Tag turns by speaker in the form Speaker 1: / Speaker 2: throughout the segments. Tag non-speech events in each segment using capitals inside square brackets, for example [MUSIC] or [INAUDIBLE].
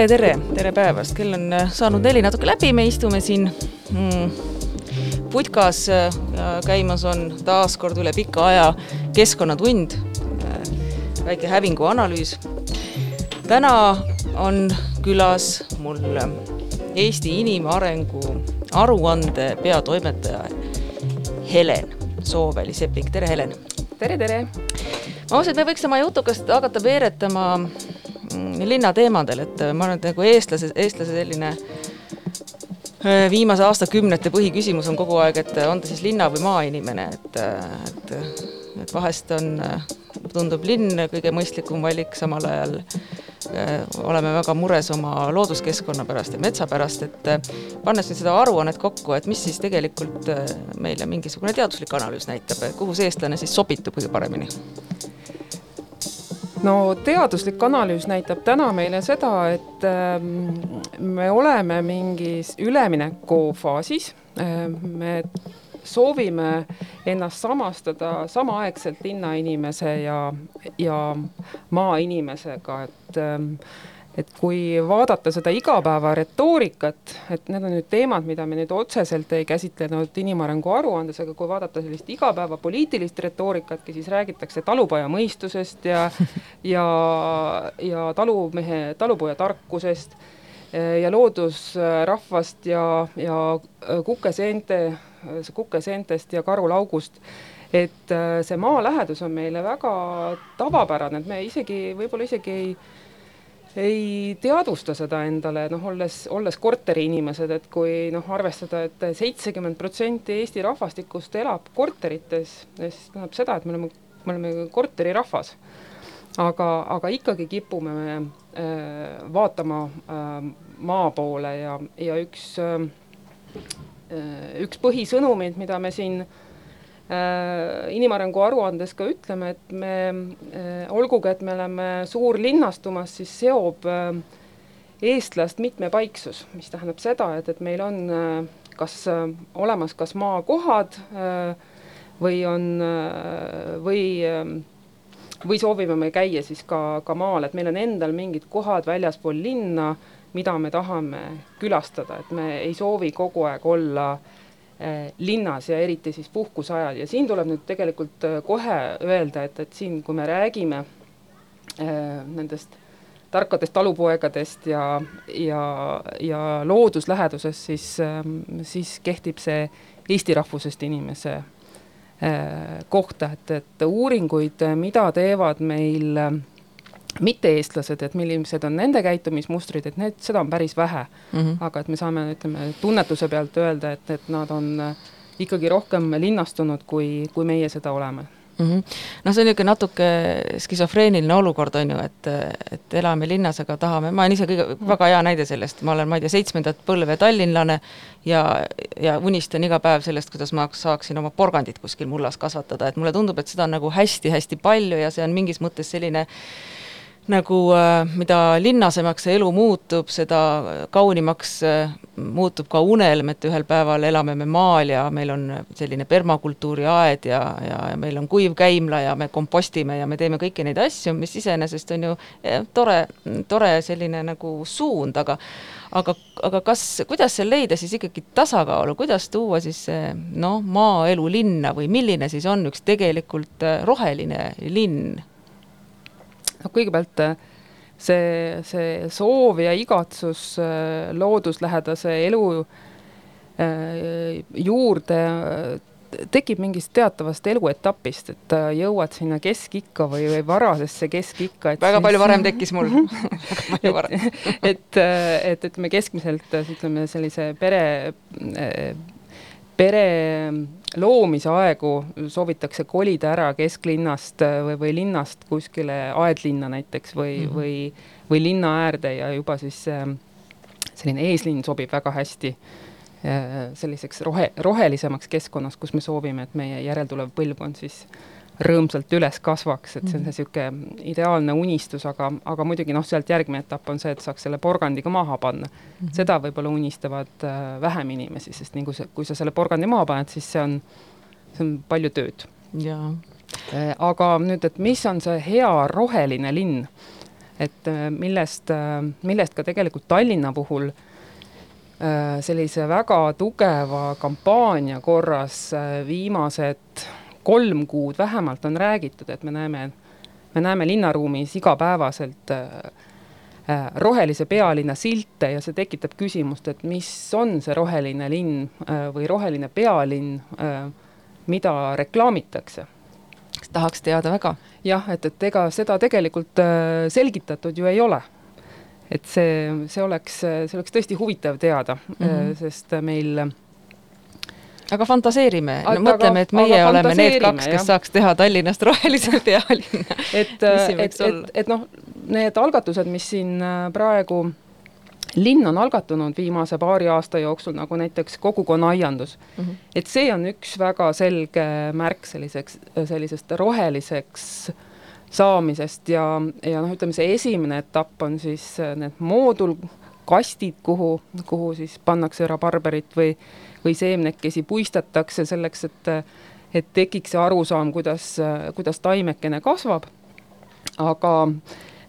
Speaker 1: tere, tere, tere päevast, kell on äh, saanud neli. Natuke läbi, me istume siin. Mm, putkas ja käimas on taas kord üle pika aja keskkonnatund, äh, väike hävingu analüüs. täna on külas mul äh, Eesti inimarengu aruande peatoimetaja Helen Sooväli-Sepping, tere Helen!
Speaker 2: tere, tere!
Speaker 1: ma usun, et me võiks oma jutukast hakata veeretama mm, linnateemadel, et ma arvan, et nagu eestlase, eestlase selline äh, viimase aastakümnete põhiküsimus on kogu aeg, et on ta siis linna või maainimene, et, et, et vahest on, tundub linn kõige mõistlikum valik, samal ajal äh, oleme väga mures oma looduskeskkonna pärast ja metsa pärast, et äh, pannes nüüd seda aruannet kokku, et mis siis tegelikult meile mingisugune teaduslik analüüs näitab, kuhu see eestlane siis sobitub kõige paremini?
Speaker 2: No teaduslik analüüs näitab täna meile seda, et ähm, me oleme mingis üleminekufaasis. Ähm, me soovime ennast samastada samaaegselt linnainimese ja, ja maainimesega, et ähm, et kui vaadata seda igapäeva retoorikat, et need on nüüd teemad, mida me nüüd otseselt ei käsitlenud inimarengu aruandes, aga kui vaadata sellist igapäeva poliitilist retoorikatki, siis räägitakse talupoja mõistusest ja [LAUGHS] ja, ja talumehe, talupoja tarkusest ja loodusrahvast ja, ja kukeseente, kukeseentest ja karulaugust et see maalähedus on meile väga tavapärane, et me isegi võib-olla isegi ei ei teadvusta seda endale, noh, olles, olles korteriinimesed, et kui noh, arvestada et, et seitsekümmend protsenti Eesti rahvastikust elab korterites, siis tähendab seda, et me oleme, me oleme korterirahvas. aga, aga ikkagi kipume me äh, vaatama äh, maa poole ja, ja üks äh,, üks põhisõnumeid, mida me siin äh, inimarengu aruandes ka ütleme, et me äh, olgugi, et me oleme suurlinnastumas, siis seob äh, eestlast mitmepaiksus, mis tähendab seda, et, et meil on kas olemas kas maakohad või on või või soovime me käia siis ka, ka maal, et meil on endal mingid kohad väljaspool linna, mida me tahame külastada, et me ei soovi kogu aeg olla äh, Äh, linnas ja eriti siis puhkuse ajal ja siin tuleb nüüd tegelikult äh, kohe öelda, et, et siin, kui me räägime äh, nendest tarkadest talupoegadest ja, ja, ja looduslähedusest, siis, siis kehtib see eesti rahvusest inimese kohta, et, et uuringuid, mida teevad meil mitte-eestlased, et millised on nende käitumismustrid, et need, seda on päris vähe mm. -hmm. aga et me saame, ütleme, tunnetuse pealt öelda, et, et nad on äh, ikkagi rohkem linnastunud, kui, kui meie seda oleme
Speaker 1: mm -hmm.. noh, see on niisugune natuke skisofreeniline olukord, on ju, et, et elame linnas, aga tahame, ma olen ise kõige, väga hea näide sellest, ma olen, ma ei tea, seitsmendat põlve tallinlane ja, ja unistan iga päev sellest, kuidas ma saaksin oma porgandit kuskil mullas kasvatada, et mulle tundub, et seda on nagu hästi-hästi palju ja see on mingis mõttes selline nagu äh, mida linnasemaks see elu muutub, seda kaunimaks äh, muutub ka unelm, et ühel päeval elame me maal ja meil on selline permakultuuri aed ja, ja, meil on kuiv käimla ja me kompostime ja me teeme kõiki neid asju, mis iseenesest on ju tore, tore selline nagu suund, aga aga, aga kas, kuidas seal leida siis ikkagi tasakaalu, kuidas tuua siis see noh, maaelu linna või milline siis on üks tegelikult äh, roheline linn
Speaker 2: noh, kõigepealt äh, see, see soov ja igatsus äh, looduslähedase elu äh, juurde tekib mingist teatavast eluetapist, et jõuad sinna keskikka või, või varasesse keskikka.
Speaker 1: väga siis... palju varem [LAUGHS] tekkis mul [LAUGHS]
Speaker 2: et, et, et ütleme keskmiselt ütleme sellise pere pere loomise aegu soovitakse kolida ära kesklinnast äh, või, või linnast kuskile aedlinna näiteks või mm, -hmm. või, või linna äärde ja juba siis äh, selline eeslinn sobib väga hästi äh, selliseks rohe, rohelisemaks keskkonnas, kus me soovime, et meie järeltulev põlvkond siis äh, rõõmsalt üles kasvaks, et see on niisugune mhm. ideaalne unistus, aga, aga muidugi noh, sealt järgmine etapp on see, et saaks selle porgandi ka maha panna mm. -hmm. seda võib-olla unistavad äh, vähem inimesi, sest kui sa, kui sa selle porgandi maha paned, siis see on, see on palju tööd.
Speaker 1: jaa
Speaker 2: äh,. aga nüüd, et mis on see hea roheline linn et millest, millest ka tegelikult Tallinna puhul sellise väga tugeva kampaania korras viimased kolm kuud vähemalt on räägitud, et me näeme, me näeme linnaruumis igapäevaselt äh, Äh, rohelise pealinna silte ja see tekitab küsimust, et mis on see roheline linn äh, või roheline pealinn, mida reklaamitakse.
Speaker 1: tahaks teada väga.
Speaker 2: jah, et, et ega seda tegelikult selgitatud ju ei ole. et see, see oleks, see oleks tõesti huvitav teada mm, -hmm. sest meil
Speaker 1: aga fantaseerime, no mõtleme, et meie oleme need kaks, kes jah. saaks teha Tallinnast rohelise pealinna. [LAUGHS]
Speaker 2: et, et, et, et noh, need algatused, mis siin äh, praegu linn on algatanud viimase paari aasta jooksul, nagu näiteks kogukonnaaiandus mm, -hmm. et see on üks väga selge märk selliseks, sellisest roheliseks saamisest ja, ja noh, ütleme see esimene etapp on siis äh, need moodulkastid, kuhu, kuhu siis pannakse rabarberit või või seemnekesi puistatakse selleks, et, et tekiks see arusaam, kuidas, kuidas taimekene kasvab. aga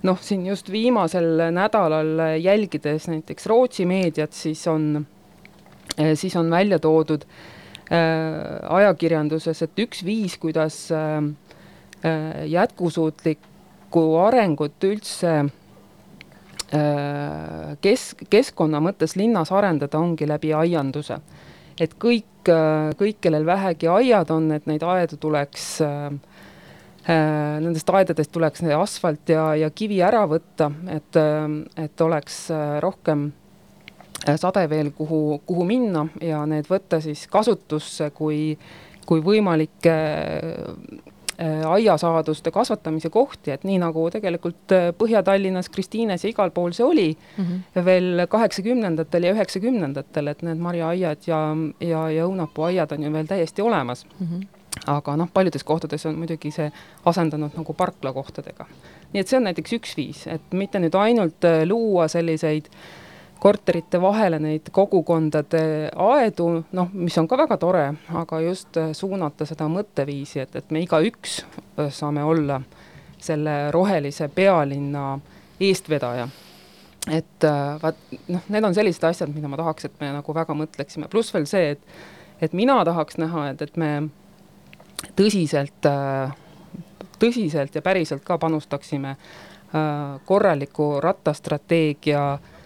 Speaker 2: noh, siin just viimasel nädalal jälgides näiteks Rootsi meediat, siis on, siis on välja toodud äh, ajakirjanduses, et üks viis, kuidas äh, jätkusuutlikku arengut üldse äh, kes-, keskkonna mõttes linnas arendada, ongi läbi aianduse et kõik, äh, kõik, kellel vähegi aiad on, et neid aedu tuleks äh, äh, Nendest aedadest tuleks asfalt ja, ja kivi ära võtta, et, et oleks rohkem sadeveel, kuhu, kuhu minna ja need võtta siis kasutusse kui, kui võimalikke Äh, aiasaaduste kasvatamise kohti, et nii nagu tegelikult äh, Põhja-Tallinnas, Kristiines ja igal pool see oli mm -hmm. veel kaheksakümnendatel ja üheksakümnendatel, et need marjaaiad ja, ja, ja õunapuuaiad on ju veel täiesti olemas mm. -hmm aga noh, paljudes kohtades on muidugi see asendanud nagu parklakohtadega. nii et see on näiteks üks viis, et mitte nüüd ainult äh, luua selliseid äh, korterite vahele neid kogukondade aedu, noh, mis on ka väga tore, aga just äh, suunata seda mõtteviisi, et, et me igaüks äh, saame olla selle rohelise pealinna eestvedaja. et äh, vaat noh, need on sellised asjad, mida ma tahaks, et me nagu väga mõtleksime, pluss veel see, et et mina tahaks näha, et, et me tõsiselt, tõsiselt ja päriselt ka panustaksime korraliku rattastrateegia äh,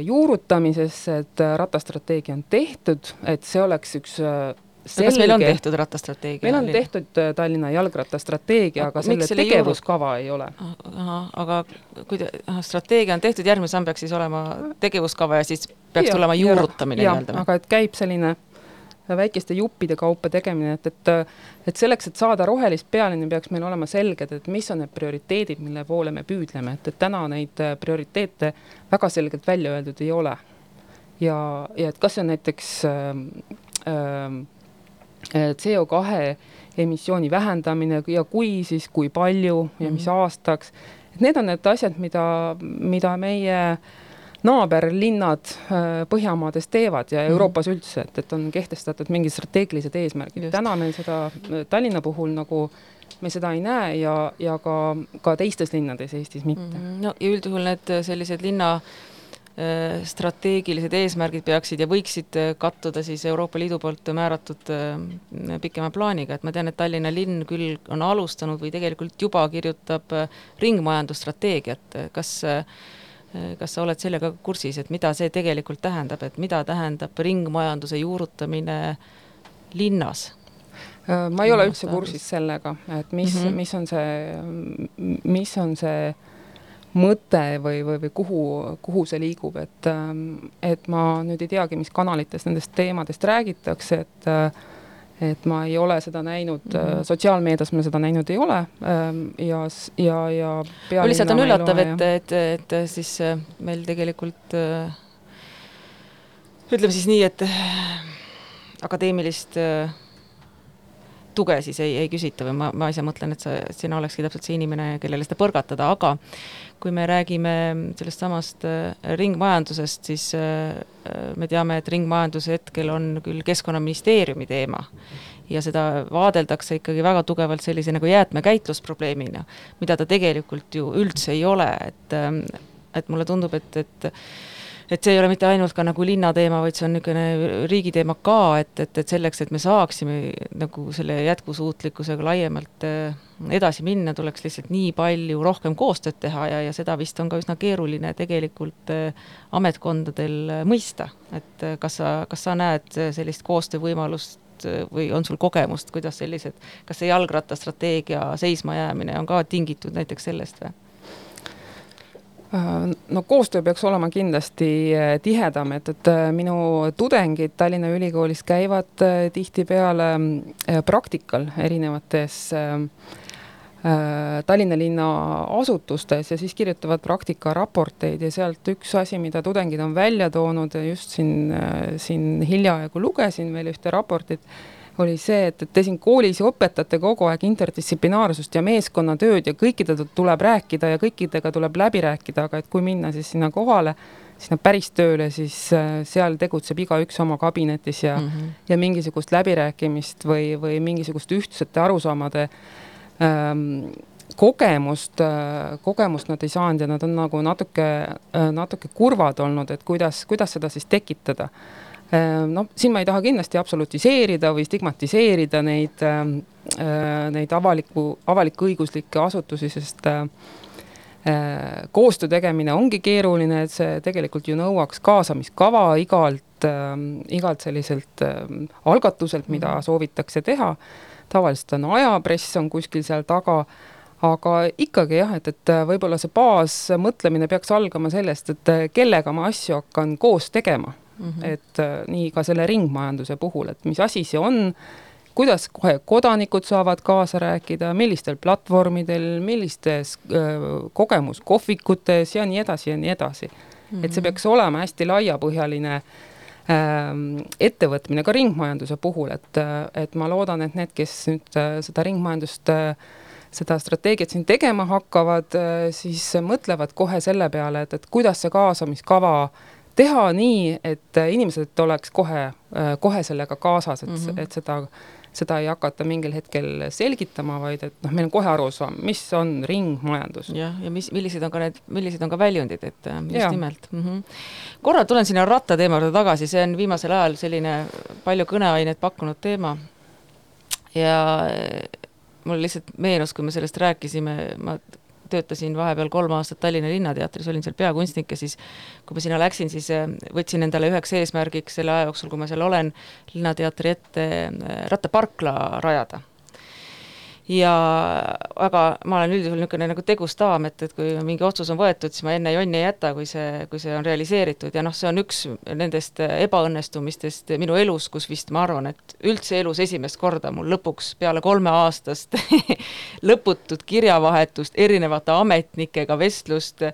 Speaker 2: juurutamisesse, et äh, rattastrateegia on tehtud, et see oleks üks selge...
Speaker 1: Äh, kas meil on tehtud rattastrateegia?
Speaker 2: meil on oli? tehtud Tallinna jalgrattastrateegia, aga selle tegevuskava ei ole.
Speaker 1: ahah, aga kui te, ahah, strateegia on tehtud, järgmine samm peaks siis olema tegevuskava ja siis peaks ja, tulema juurutamine nii-öelda?
Speaker 2: aga et käib selline väikeste juppide kaupa tegemine, et, et et selleks, et saada rohelist pealinna, peaks meil olema selged, et mis on need prioriteedid, mille poole me püüdleme, et, et täna neid äh, prioriteete väga selgelt välja öeldud ei ole. ja, ja et kas see on näiteks äh, äh, CO kahe emissiooni vähendamine ja kui, siis kui palju ja mis mm -hmm. aastaks, et need on need asjad, mida, mida meie äh, naaberlinnad äh, Põhjamaades teevad ja mhm. Euroopas üldse, et, et on kehtestatud mingid strateegilised eesmärgid. täna meil seda äh, Tallinna puhul nagu me seda ei näe ja, ja ka, ka teistes linnades Eestis mitte.
Speaker 1: -hmm. no ja üldjuhul need äh, sellised linna strateegilised eesmärgid peaksid ja võiksid kattuda siis Euroopa Liidu poolt määratud pikema plaaniga, et ma tean, et Tallinna linn küll on alustanud või tegelikult juba kirjutab ringmajandusstrateegiat, kas äh, kas sa oled sellega kursis, et mida see tegelikult tähendab, et mida tähendab ringmajanduse juurutamine linnas?
Speaker 2: Äh, ma ei ole üldse kursis sellega, et mis mm, -hmm. mis on see, mis on see mõte või, või, või kuhu, kuhu see liigub, et, ähm, et ma nüüd ei teagi, mis kanalites nendest teemadest räägitakse, et äh, et ma ei ole seda näinud mm, -hmm. sotsiaalmeedias ma seda näinud ei ole ähm, ja, ja, ja
Speaker 1: lihtsalt on üllatav, et, et, et siis äh, meil tegelikult äh, ütleme siis nii, et akadeemilist tuge siis ei, ei küsita või ma, ma ise mõtlen, et sa, sina olekski täpselt see inimene, kellele seda põrgatada, aga kui me räägime sellest samast äh, ringmajandusest, siis äh, me teame, et ringmajandus hetkel on küll Keskkonnaministeeriumi teema ja seda vaadeldakse ikkagi väga tugevalt sellise nagu jäätmekäitlusprobleemina, mida ta tegelikult ju üldse ei ole, et et mulle tundub, et, et et see ei ole mitte ainult ka nagu linna teema, vaid see on niisugune riigi teema ka, et, et, et selleks, et me saaksime nagu selle jätkusuutlikkusega laiemalt äh, edasi minna, tuleks lihtsalt nii palju rohkem koostööd teha ja, ja seda vist on ka üsna keeruline tegelikult äh, ametkondadel äh, mõista. et kas sa, kas sa näed sellist koostöövõimalust või on sul kogemust, kuidas sellised, kas see jalgrattastrateegia seismajäämine on ka tingitud näiteks sellest või?
Speaker 2: Äh, no koostöö peaks olema kindlasti äh, tihedam, et, et äh, minu tudengid Tallinna Ülikoolis käivad tihtipeale praktikal erinevates Tallinna linna asutustes ja siis kirjutavad praktikaraporteid ja sealt üks asi, mida tudengid on välja toonud ja just siin, siin hiljaaegu lugesin veel ühte raportit oli see, et, et te siin koolis ju õpetate kogu aeg interdistsiplinaarsust ja meeskonnatööd ja kõikidega tuleb rääkida ja kõikidega tuleb läbi rääkida, aga et kui minna siis sinna kohale, sinna päris tööle, siis äh, seal tegutseb igaüks oma kabinetis ja mm, -hmm. ja mingisugust läbirääkimist või, või mingisugust ühtsete arusaamade ähm, kogemust, äh, kogemust nad ei saanud ja nad on nagu natuke, äh, natuke kurvad olnud, et kuidas, kuidas seda siis tekitada noh, siin ma ei taha kindlasti absolutiseerida või stigmatiseerida neid, ehm, ehm, neid avaliku, avalik-õiguslikke asutusi, sest koostöö tegemine ongi keeruline, et see tegelikult ju nõuaks kaasamiskava igalt, igalt selliselt algatuselt, mida -hmm. soovitakse teha. tavaliselt on ajapress on kuskil seal taga aga ikkagi jah, et, et võib-olla see baasmõtlemine peaks algama sellest, et kellega ma asju hakkan koos tegema mm. -hmm. et äh, nii ka selle ringmajanduse puhul, et mis asi see on, kuidas kohe kodanikud saavad kaasa rääkida, millistel platvormidel, millistes äh, kogemuskohvikutes ja nii edasi ja nii edasi mm. -hmm. et see mhm. peaks olema hästi laiapõhjaline ähm, ettevõtmine ka ringmajanduse puhul, et, et ma loodan, et need, kes nüüd äh, seda ringmajandust äh, seda strateegiat siin tegema hakkavad, äh, siis mõtlevad kohe selle peale, et, et kuidas see kaasamiskava teha nii, et inimesed oleks kohe, kohe sellega kaasas, et mm, -hmm. et seda, seda ei hakata mingil hetkel selgitama, vaid et noh, meil on kohe arusaam, mis on ringmajandus.
Speaker 1: jah, ja mis, millised on ka need, millised on ka väljundid, et äh, just ja. nimelt mm. -hmm. korra tulen sinna rattateema juurde tagasi, see on viimasel ajal selline palju kõneainet pakkunud teema ja äh, mul lihtsalt meenus, kui me sellest rääkisime, ma töötasin vahepeal kolm aastat Tallinna Linnateatris, olin seal peakunstnik ja siis kui ma sinna läksin, siis äh, võtsin endale üheks eesmärgiks selle aja jooksul, kui ma seal olen, Linnateatri ette äh, rattaparkla rajada ja aga ma olen üldjuhul niisugune nagu tegus daam, et, et kui mingi otsus on võetud, siis ma enne jonni ei jäta, kui see, kui see on realiseeritud. Ja noh, see on üks nendest ebaõnnestumistest minu elus, kus vist ma arvan, et üldse elus esimest korda mul lõpuks peale kolmeaastast [LAUGHS] lõputut kirjavahetust, erinevate ametnikega vestlust,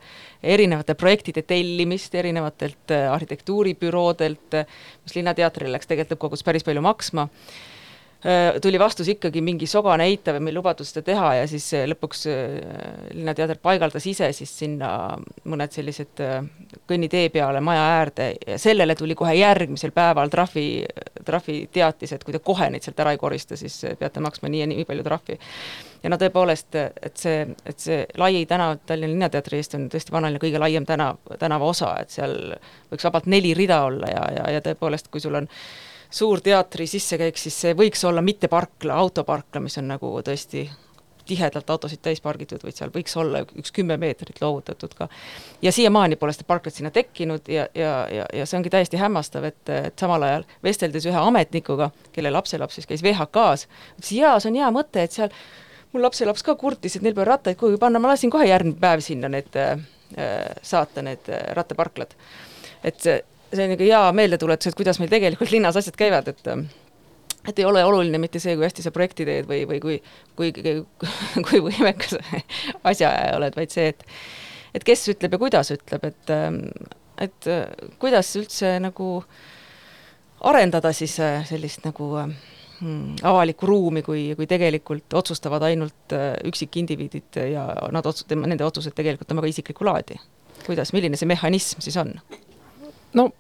Speaker 1: erinevate projektide tellimist erinevatelt arhitektuuribüroodelt, mis Linnateatrile läks tegelikult lõppkokkuvõttes päris palju maksma tuli vastus ikkagi mingi sogane eitav ja meil lubadus seda teha ja siis äh, lõpuks äh, Linnateater paigaldas ise siis sinna mõned sellised kõnnitee peale maja äärde ja sellele tuli kohe järgmisel päeval trahvi, trahviteatis, et kui te kohe neid sealt ära ei korista, siis peate maksma nii ja nii palju trahvi. ja no tõepoolest, et see, et see Lai tänav Tallinna Linnateatri eest on tõesti vanalinna kõige laiem tänav, tänava osa, et seal võiks vabalt neli rida olla ja, ja, ja tõepoolest, kui sul on suurteatri sissekäik, siis see võiks olla mitte parkla, autoparkla, mis on nagu tõesti tihedalt autosid täis pargitud, vaid seal võiks olla üks kümme meetrit loovutatud ka. ja siiamaani pole seda parklat sinna tekkinud ja, ja, ja, ja see ongi täiesti hämmastav, et, et samal ajal vesteldes ühe ametnikuga, kelle lapselaps siis käis VHK-s, ütles jaa, see on hea mõte, et seal mul lapselaps ka kurtis, et neil pole rattaid kuhugi panna, ma lasin kohe järgmine päev sinna need äh, saata, need äh, rattaparklad. et see see on niisugune hea meeldetuletus, et kuidas meil tegelikult linnas asjad käivad, et et ei ole oluline mitte see, kui hästi sa projekti teed või, või kui, kui, [LAUGHS] kui võimekas [LAUGHS] asjaajaja oled, vaid see, et et kes ütleb ja kuidas ütleb, et et kuidas üldse nagu arendada siis sellist nagu hmm, avalikku ruumi, kui, kui tegelikult otsustavad ainult äh, üksikindiviidid ja nad otsus-, nende otsused tegelikult on väga isiklikku laadi. kuidas, milline see mehhanism siis on?
Speaker 2: No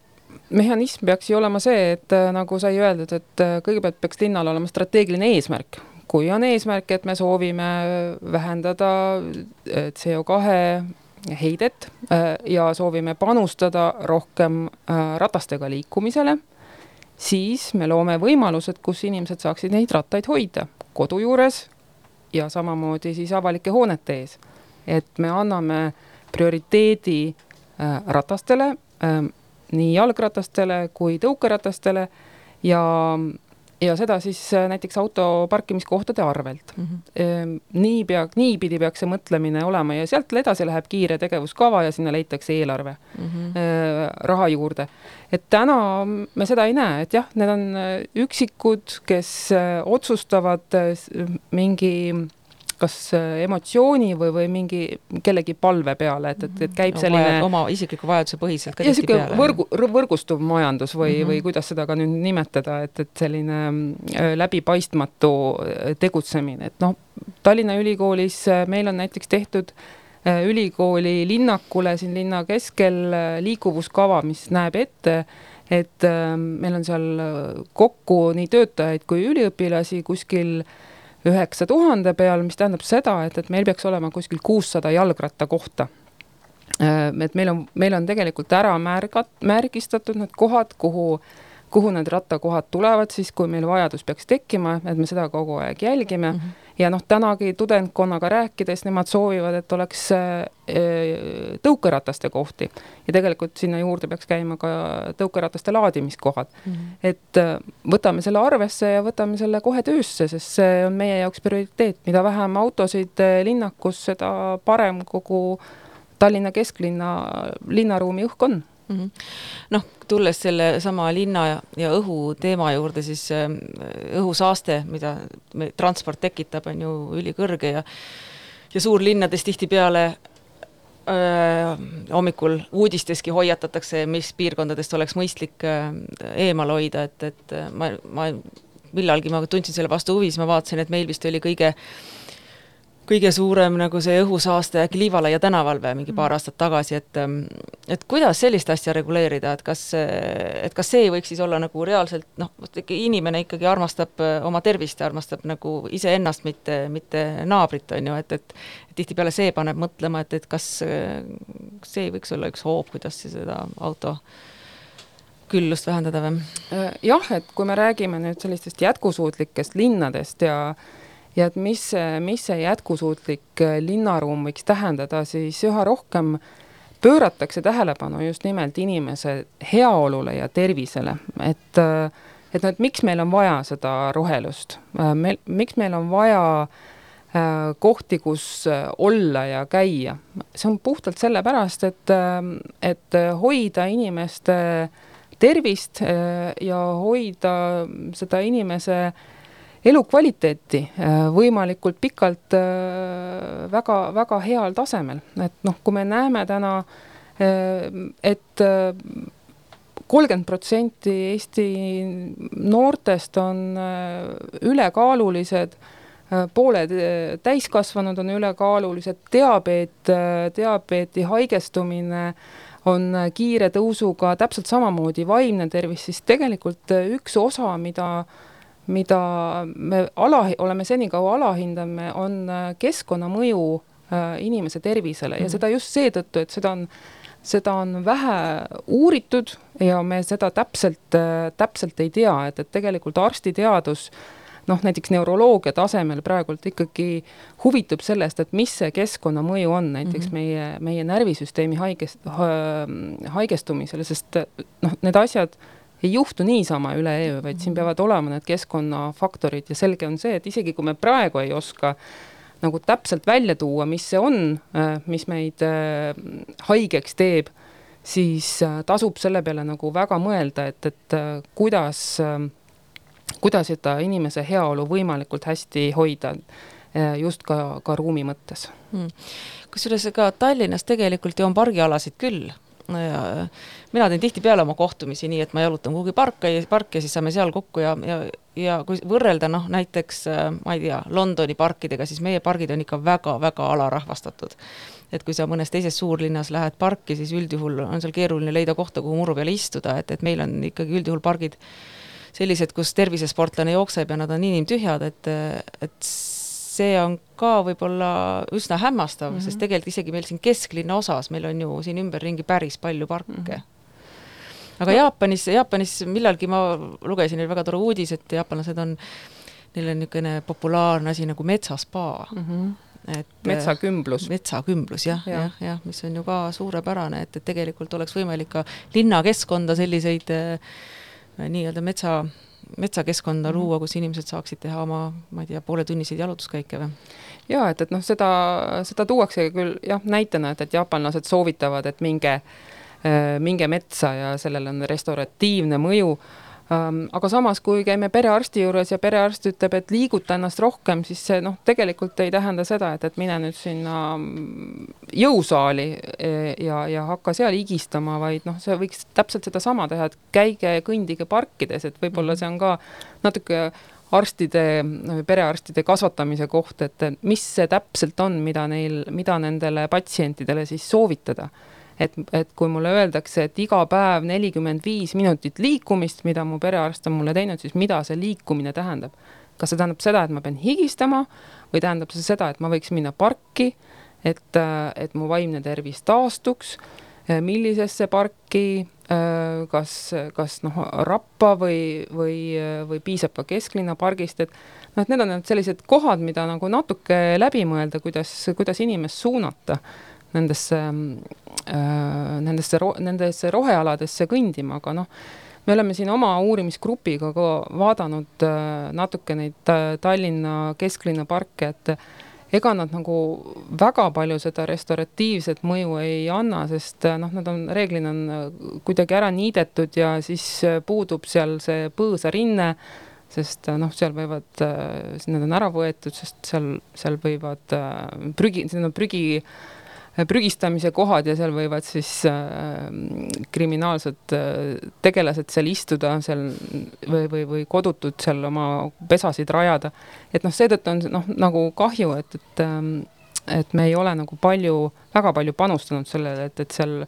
Speaker 2: mehhanism peaks ju olema see, et äh, nagu sai öeldud, et äh, kõigepealt peaks linnal olema strateegiline eesmärk. kui on eesmärk, et me soovime vähendada CO2 heidet ja soovime panustada rohkem ratastega liikumisele siis me loome võimalused, kus inimesed saaksid neid rattaid hoida kodu juures ja samamoodi siis avalike hoonete ees. et me anname prioriteedi äh, ratastele äh,, nii jalgratastele kui tõukeratastele ja ja seda siis äh, näiteks auto parkimiskohtade arvelt mm. -hmm. nii pea, niipidi peaks see mõtlemine olema ja sealt edasi läheb kiire tegevuskava ja sinna leitakse eelarve mm -hmm. raha juurde. et täna me seda ei näe, et jah, need on äh, üksikud, kes otsustavad mingi kas äh, emotsiooni või, või mingi kellegi palve peale, et, et, et käib no, selline
Speaker 1: oma isikliku vajaduse põhiselt ka tihtipeale.
Speaker 2: võrgu, võrgustuv majandus või mm, -hmm. või kuidas seda ka nüüd nimetada, et, et selline äh, läbipaistmatu äh, tegutsemine, et noh, Tallinna Ülikoolis meil on näiteks tehtud ülikooli linnakule siin linna keskel liikuvuskava, mis näeb ette, et meil on seal kokku nii töötajaid kui üliõpilasi kuskil äh, üheksa tuhande peal, mis tähendab seda, et, et meil peaks olema kuskil kuussada jalgrattakohta. Äh, et meil on, meil on tegelikult ära märgat-, märgistatud need kohad, kuhu kuhu need rattakohad tulevad siis, kui meil vajadus peaks tekkima, et me seda kogu aeg jälgime mm. -hmm ja noh, tänagi tudengkonnaga rääkides, nemad soovivad, et oleks äh, tõukerataste kohti ja tegelikult sinna juurde peaks käima ka tõukerataste laadimiskohad mm. -hmm. et äh, võtame selle arvesse ja võtame selle kohe töösse, sest see on meie jaoks prioriteet, mida vähem autosid äh, linnakus, seda parem kogu Tallinna kesklinna, linnaruumi õhk on mm -hmm.
Speaker 1: noh, tulles sellesama linna ja, ja õhu teema juurde, siis äh, õhusaaste, mida me, transport tekitab, on ju ülikõrge ja ja suurlinnades tihtipeale öö, hommikul uudisteski hoiatatakse, mis piirkondadest oleks mõistlik öö, eemal hoida, et, et ma, ma millalgi ma tundsin selle vastu huvi, siis ma vaatasin, et meil vist oli kõige kõige suurem nagu see õhusaaste äkki Liivalaia tänaval või mingi paar mm. aastat tagasi, et ähm, et kuidas sellist asja reguleerida, et kas, et kas see võiks siis olla nagu reaalselt noh, inimene ikkagi armastab äh, oma tervist ja armastab nagu iseennast, mitte, mitte naabrit, on ju, et, et tihtipeale see paneb mõtlema, et, et kas see võiks olla üks hoob, kuidas seda auto küllust vähendada või?
Speaker 2: Äh, jah, et kui me räägime nüüd sellistest jätkusuutlikest linnadest ja ja et mis, mis see jätkusuutlik äh, linnaruum võiks tähendada, siis üha rohkem pööratakse tähelepanu just nimelt inimese heaolule ja tervisele, et äh, et noh, et miks meil on vaja seda rohelust, äh, meil, miks meil on vaja kohti, kus olla ja käia. see on puhtalt sellepärast, et, et hoida inimeste tervist ja hoida seda inimese äh, elukvaliteeti äh, võimalikult pikalt väga-väga äh, heal tasemel, et noh, kui me näeme täna, äh, et kolmkümmend protsenti Eesti noortest on ülekaalulised, pooled täiskasvanud on ülekaalulised, diabeet, diabeeti haigestumine on kiire tõusuga, täpselt samamoodi vaimne tervis, siis tegelikult üks osa, mida äh, mida me ala, oleme senikaua alahindame, on äh, keskkonnamõju äh, inimese tervisele ja mm -hmm. seda just seetõttu, et seda on, seda on vähe uuritud ja me seda täpselt, äh, täpselt ei tea, et, et tegelikult arstiteadus noh, näiteks neuroloogia tasemel praegult ikkagi huvitub sellest, et mis see keskkonnamõju on näiteks mm -hmm. meie, meie närvisüsteemi haigest- ha,, haigestumisele, sest noh, need asjad ei juhtu niisama üleöö, vaid siin peavad olema need keskkonnafaktorid. Ja selge on see, et isegi kui me praegu ei oska nagu täpselt välja tuua, mis see on, äh, mis meid äh, haigeks teeb, siis äh, tasub selle peale nagu väga mõelda, et, et kuidas, kuidas seda inimese heaolu võimalikult hästi hoida just ka, ka ruumi mõttes.
Speaker 1: Hmm.. kusjuures ka Tallinnas tegelikult ju on pargialasid küll mina teen tihtipeale oma kohtumisi nii, et ma jalutan kuhugi parka ja parki ja siis saame seal kokku ja, ja, ja kui võrrelda noh, näiteks ma ei tea, Londoni parkidega, siis meie pargid on ikka väga-väga alarahvastatud. et kui sa mõnes teises suurlinnas lähed parki, siis üldjuhul on seal keeruline leida kohta, kuhu muru peale istuda, et, et meil on ikkagi üldjuhul pargid sellised, kus tervisesportlane jookseb ja nad on inimtühjad, et, et see on ka võib-olla üsna hämmastav mm, -hmm. sest tegelikult isegi meil siin kesklinna osas, meil on ju siin ümberringi päris palju parke mm. -hmm aga Jaapanis, Jaapanis millalgi ma lugesin väga tore uudis, et jaapanlased on, neil on niisugune populaarne asi nagu metsaspa mm. -hmm
Speaker 2: et metsakümblus.
Speaker 1: metsakümblus jah, jah, jah, jah, mis on ju ka suurepärane, et, et tegelikult oleks võimalik ka linnakeskkonda selliseid äh, nii-öelda metsa metsakeskkonda luua, mhm. kus inimesed saaksid teha oma, ma ei tea, pooletunniseid jalutuskäike või?
Speaker 2: jaa, et, et noh, seda, seda tuuakse küll jah, näitena, et, et jaapanlased soovitavad, et minge, äh, minge metsa ja sellel on restauratiivne mõju aga samas, kui käime perearsti juures ja perearst ütleb, et liiguta ennast rohkem, siis see noh, tegelikult ei tähenda seda, et, et mine nüüd sinna mm, jõusaali e, ja, ja hakka seal higistama, vaid noh, see võiks täpselt sedasama teha, et käige ja kõndige parkides, et võib-olla mhm. see on ka natuke arstide, perearstide kasvatamise koht, et mis see täpselt on, mida neil, mida nendele patsientidele siis soovitada et, et kui mulle öeldakse, et iga päev nelikümmend viis minutit liikumist, mida mu perearst on mulle teinud, siis mida see liikumine tähendab? kas see tähendab seda, et ma pean higistama või tähendab see seda, et ma võiks minna parki, et, et mu vaimne tervis taastuks, millisesse parki, kas, kas noh, Rappa või, või, või piisab ka kesklinna pargist, et noh, et need on need sellised kohad, mida nagu natuke läbi mõelda, kuidas, kuidas inimest suunata nendesse äh,, nendesse, nendesse rohealadesse kõndima, aga noh, me oleme siin oma uurimisgrupiga ka vaadanud äh, natuke neid äh, Tallinna kesklinna parke, et ega nad nagu väga palju seda restauratiivset mõju ei anna, sest noh, nad on reeglina on kuidagi ära niidetud ja siis puudub seal see põõsarinne, sest noh, seal võivad, need on ära võetud, sest seal, seal võivad prügi, need on prügi prügistamise kohad ja seal võivad siis äh, kriminaalsed äh, tegelased seal istuda seal või, või, või kodutud seal oma pesasid rajada. et noh, seetõttu on noh, nagu kahju, et, et ähm, et me ei ole nagu palju, väga palju panustanud sellele, et, et seal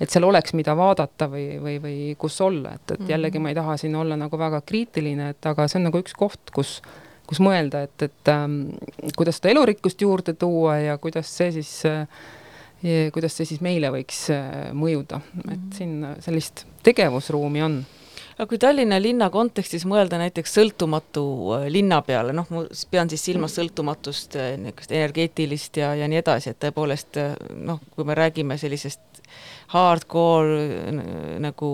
Speaker 2: et seal oleks, mida vaadata või, või, või kus olla, et, et jällegi ma ei taha siin olla nagu väga kriitiline, et aga see on nagu üks koht, kus kus mõelda, et, et ähm, kuidas seda elurikkust juurde tuua ja kuidas see siis äh, kuidas see siis meile võiks äh, mõjuda, et mhm. siin sellist tegevusruumi on
Speaker 1: aga kui Tallinna linna kontekstis mõelda näiteks sõltumatu äh, linna peale, noh, ma pean siis silmas mhm. sõltumatust äh, niisugust energeetilist ja, ja nii edasi, et tõepoolest noh, kui me räägime sellisest hardcore nagu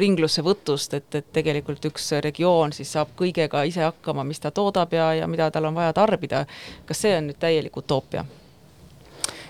Speaker 1: ringlusse võtust, et, et tegelikult üks regioon siis saab kõigega ise hakkama, mis ta toodab ja, ja mida tal on vaja tarbida, kas see on nüüd täielik utoopia?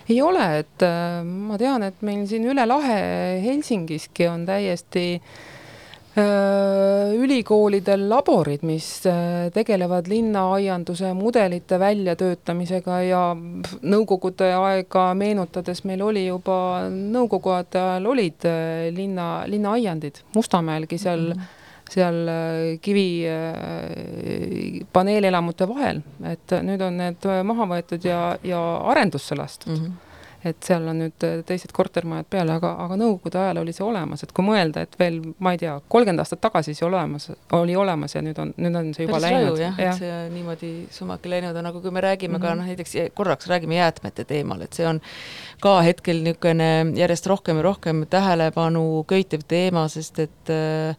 Speaker 2: Ei ole, et äh, ma tean, et meil siin üle lahe Helsingiski on täiesti äh, ülikoolidel laborid, mis äh, tegelevad linnaaianduse mudelite väljatöötamisega ja nõukogude aega meenutades meil oli juba nõukogude ajal olid linna, linnaaiandid Mustamäelgi seal mm -hmm seal äh, kivi äh, paneelelamute vahel, et nüüd on need maha võetud ja, ja arendusse lastud mm. -hmm et seal on nüüd teised kortermajad peale, aga, aga nõukogude ajal oli see olemas, et kui mõelda, et veel, ma ei tea, kolmkümmend aastat tagasi see olemas, oli olemas ja nüüd on, nüüd on see juba Päris läinud.
Speaker 1: jah ja., et see niimoodi sumaki läinud on, aga kui me räägime mm -hmm. ka mhm. noh, näiteks korraks räägime jäätmete teemal, et see on ka hetkel niisugune järjest rohkem ja rohkem tähelepanu köitev teema, sest et äh,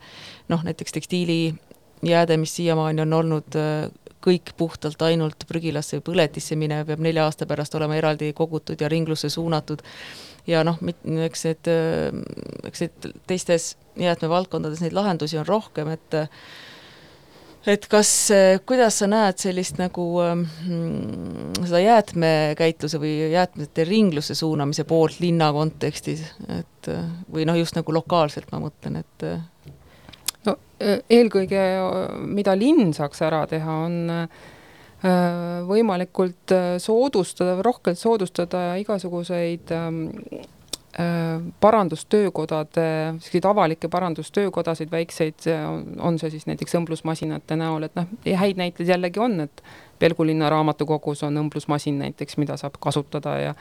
Speaker 1: noh, näiteks tekstiilijääde, mis siiamaani on olnud äh, kõik puhtalt ainult prügilasse või põletisse minev, peab nelja aasta pärast olema eraldi kogutud ja ringlusse suunatud. ja noh, eks need, äh, eks need teistes jäätmevaldkondades neid lahendusi on rohkem, et et kas, kuidas sa näed sellist nagu mm, seda jäätmekäitluse või jäätmete ringlusse suunamise poolt linna kontekstis, et või noh, just nagu lokaalselt ma mõtlen, et
Speaker 2: no e, eelkõige, mida linn saaks ära teha, on e, võimalikult soodustada, rohkelt soodustada igasuguseid parandustöökodade, selliseid avalikke parandustöökodasid, väikseid, on see siis näiteks õmblusmasinate näol, et noh, häid näiteid jällegi on, et Pelgulinna raamatukogus on õmblusmasin näiteks, mida saab kasutada ja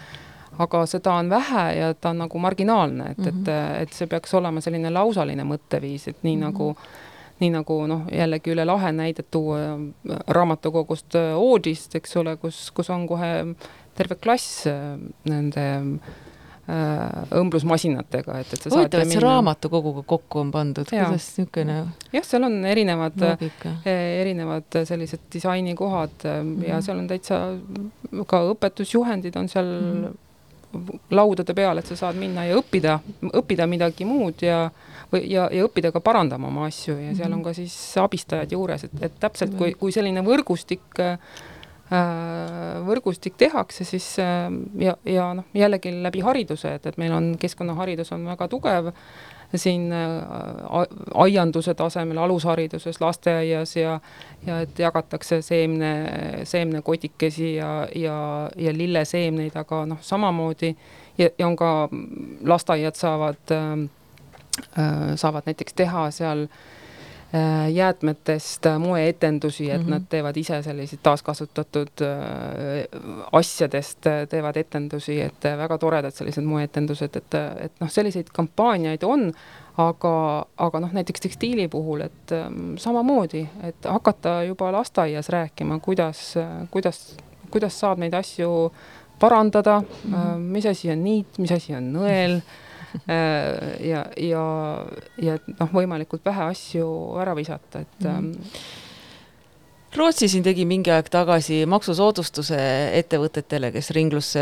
Speaker 2: aga seda on vähe ja ta on nagu marginaalne, et mm, -hmm. et, mhm. et see peaks olema selline lausaline mõtteviis, et nii mm -hmm. nagu nii nagu noh, jällegi üle lahe näidet tuua raamatukogust Oodist, eks ole, kus, kus on kohe terve klass äh, nende äh, õmblusmasinatega, et, et
Speaker 1: sa huvitav, et see raamatukoguga kokku on pandud, kuidas niisugune
Speaker 2: jah, seal on erinevad, eh, erinevad sellised disainikohad mm -hmm. ja seal on täitsa ka õpetusjuhendid on seal mm -hmm laudade peal, et sa saad minna ja õppida, õppida midagi muud ja või ja, ja õppida ka parandama oma asju ja seal on mhm. ka siis abistajad juures, et, et täpselt kui, kui selline võrgustik Äh, võrgustik tehakse, siis äh, ja, ja noh, jällegi läbi hariduse, et, et meil on keskkonnaharidus on väga tugev. Siin äh, aianduse tasemel, alushariduses, lasteaias ja ja et jagatakse seemne, seemnekotikesi ja, ja, ja lilleseemneid, aga noh, samamoodi ja, ja on ka lasteaiad saavad äh,, saavad näiteks teha seal äh, Äh, jäätmetest äh, moeetendusi, et mm -hmm. nad teevad ise selliseid taaskasutatud äh, asjadest, teevad etendusi, et väga toredad sellised moeetendused, et, et noh, selliseid kampaaniaid on, aga, aga noh, näiteks tekstiili puhul, et ähm, samamoodi, et hakata juba lasteaias rääkima, kuidas, kuidas, kuidas saab neid asju parandada mm, -hmm. mis asi on niit, mis asi on nõel Äh, [LAUGHS] ja, ja, ja noh, võimalikult vähe asju ära visata, et mm.
Speaker 1: Rootsi siin tegi mingi aeg tagasi maksusoodustuse ettevõtetele, kes ringlusse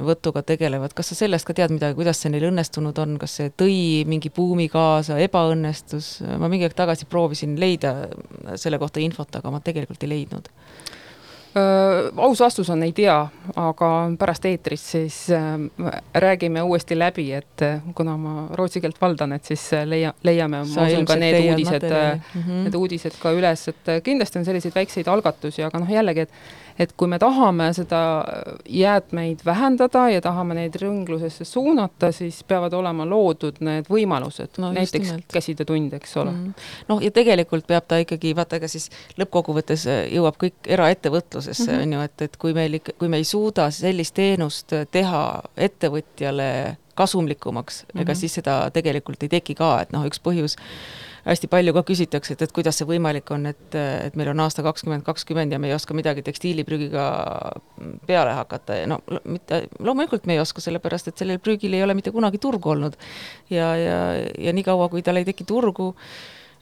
Speaker 1: võtuga tegelevad, kas sa sellest ka tead midagi, kuidas see neil õnnestunud on, kas see tõi mingi buumi kaasa, ebaõnnestus, ma mingi aeg tagasi proovisin leida selle kohta infot, aga ma tegelikult ei leidnud.
Speaker 2: Äh, aus vastus on ei tea, aga pärast eetrist siis räägime uuesti läbi, et kuna ma rootsi keelt valdan, et siis leia, leiame, ma usun ka need uudised, mm -hmm. need uudised ka üles, et kindlasti on selliseid väikseid algatusi, aga noh, jällegi, et et kui me tahame seda jäätmeid vähendada ja tahame neid ringlusesse suunata, siis peavad olema loodud need võimalused no,, näiteks käsitöötund, eks ole mm. -hmm.
Speaker 1: noh, ja tegelikult peab ta ikkagi, vaata, ega siis lõppkokkuvõttes äh, jõuab kõik eraettevõtlusesse mm, on -hmm. ju, et, et kui meil ikka, kui me ei suuda sellist teenust teha ettevõtjale kasumlikumaks mm, -hmm. ega mhm. siis seda tegelikult ei teki ka, et noh, üks põhjus hästi palju ka küsitakse, et, et kuidas see võimalik on, et, et meil on aasta kakskümmend kakskümmend ja me ei oska midagi tekstiiliprügiga peale hakata ja no mitte, loomulikult me ei oska, sellepärast et sellel prügil ei ole mitte kunagi turgu olnud. ja, ja, ja niikaua, kui tal ei teki turgu,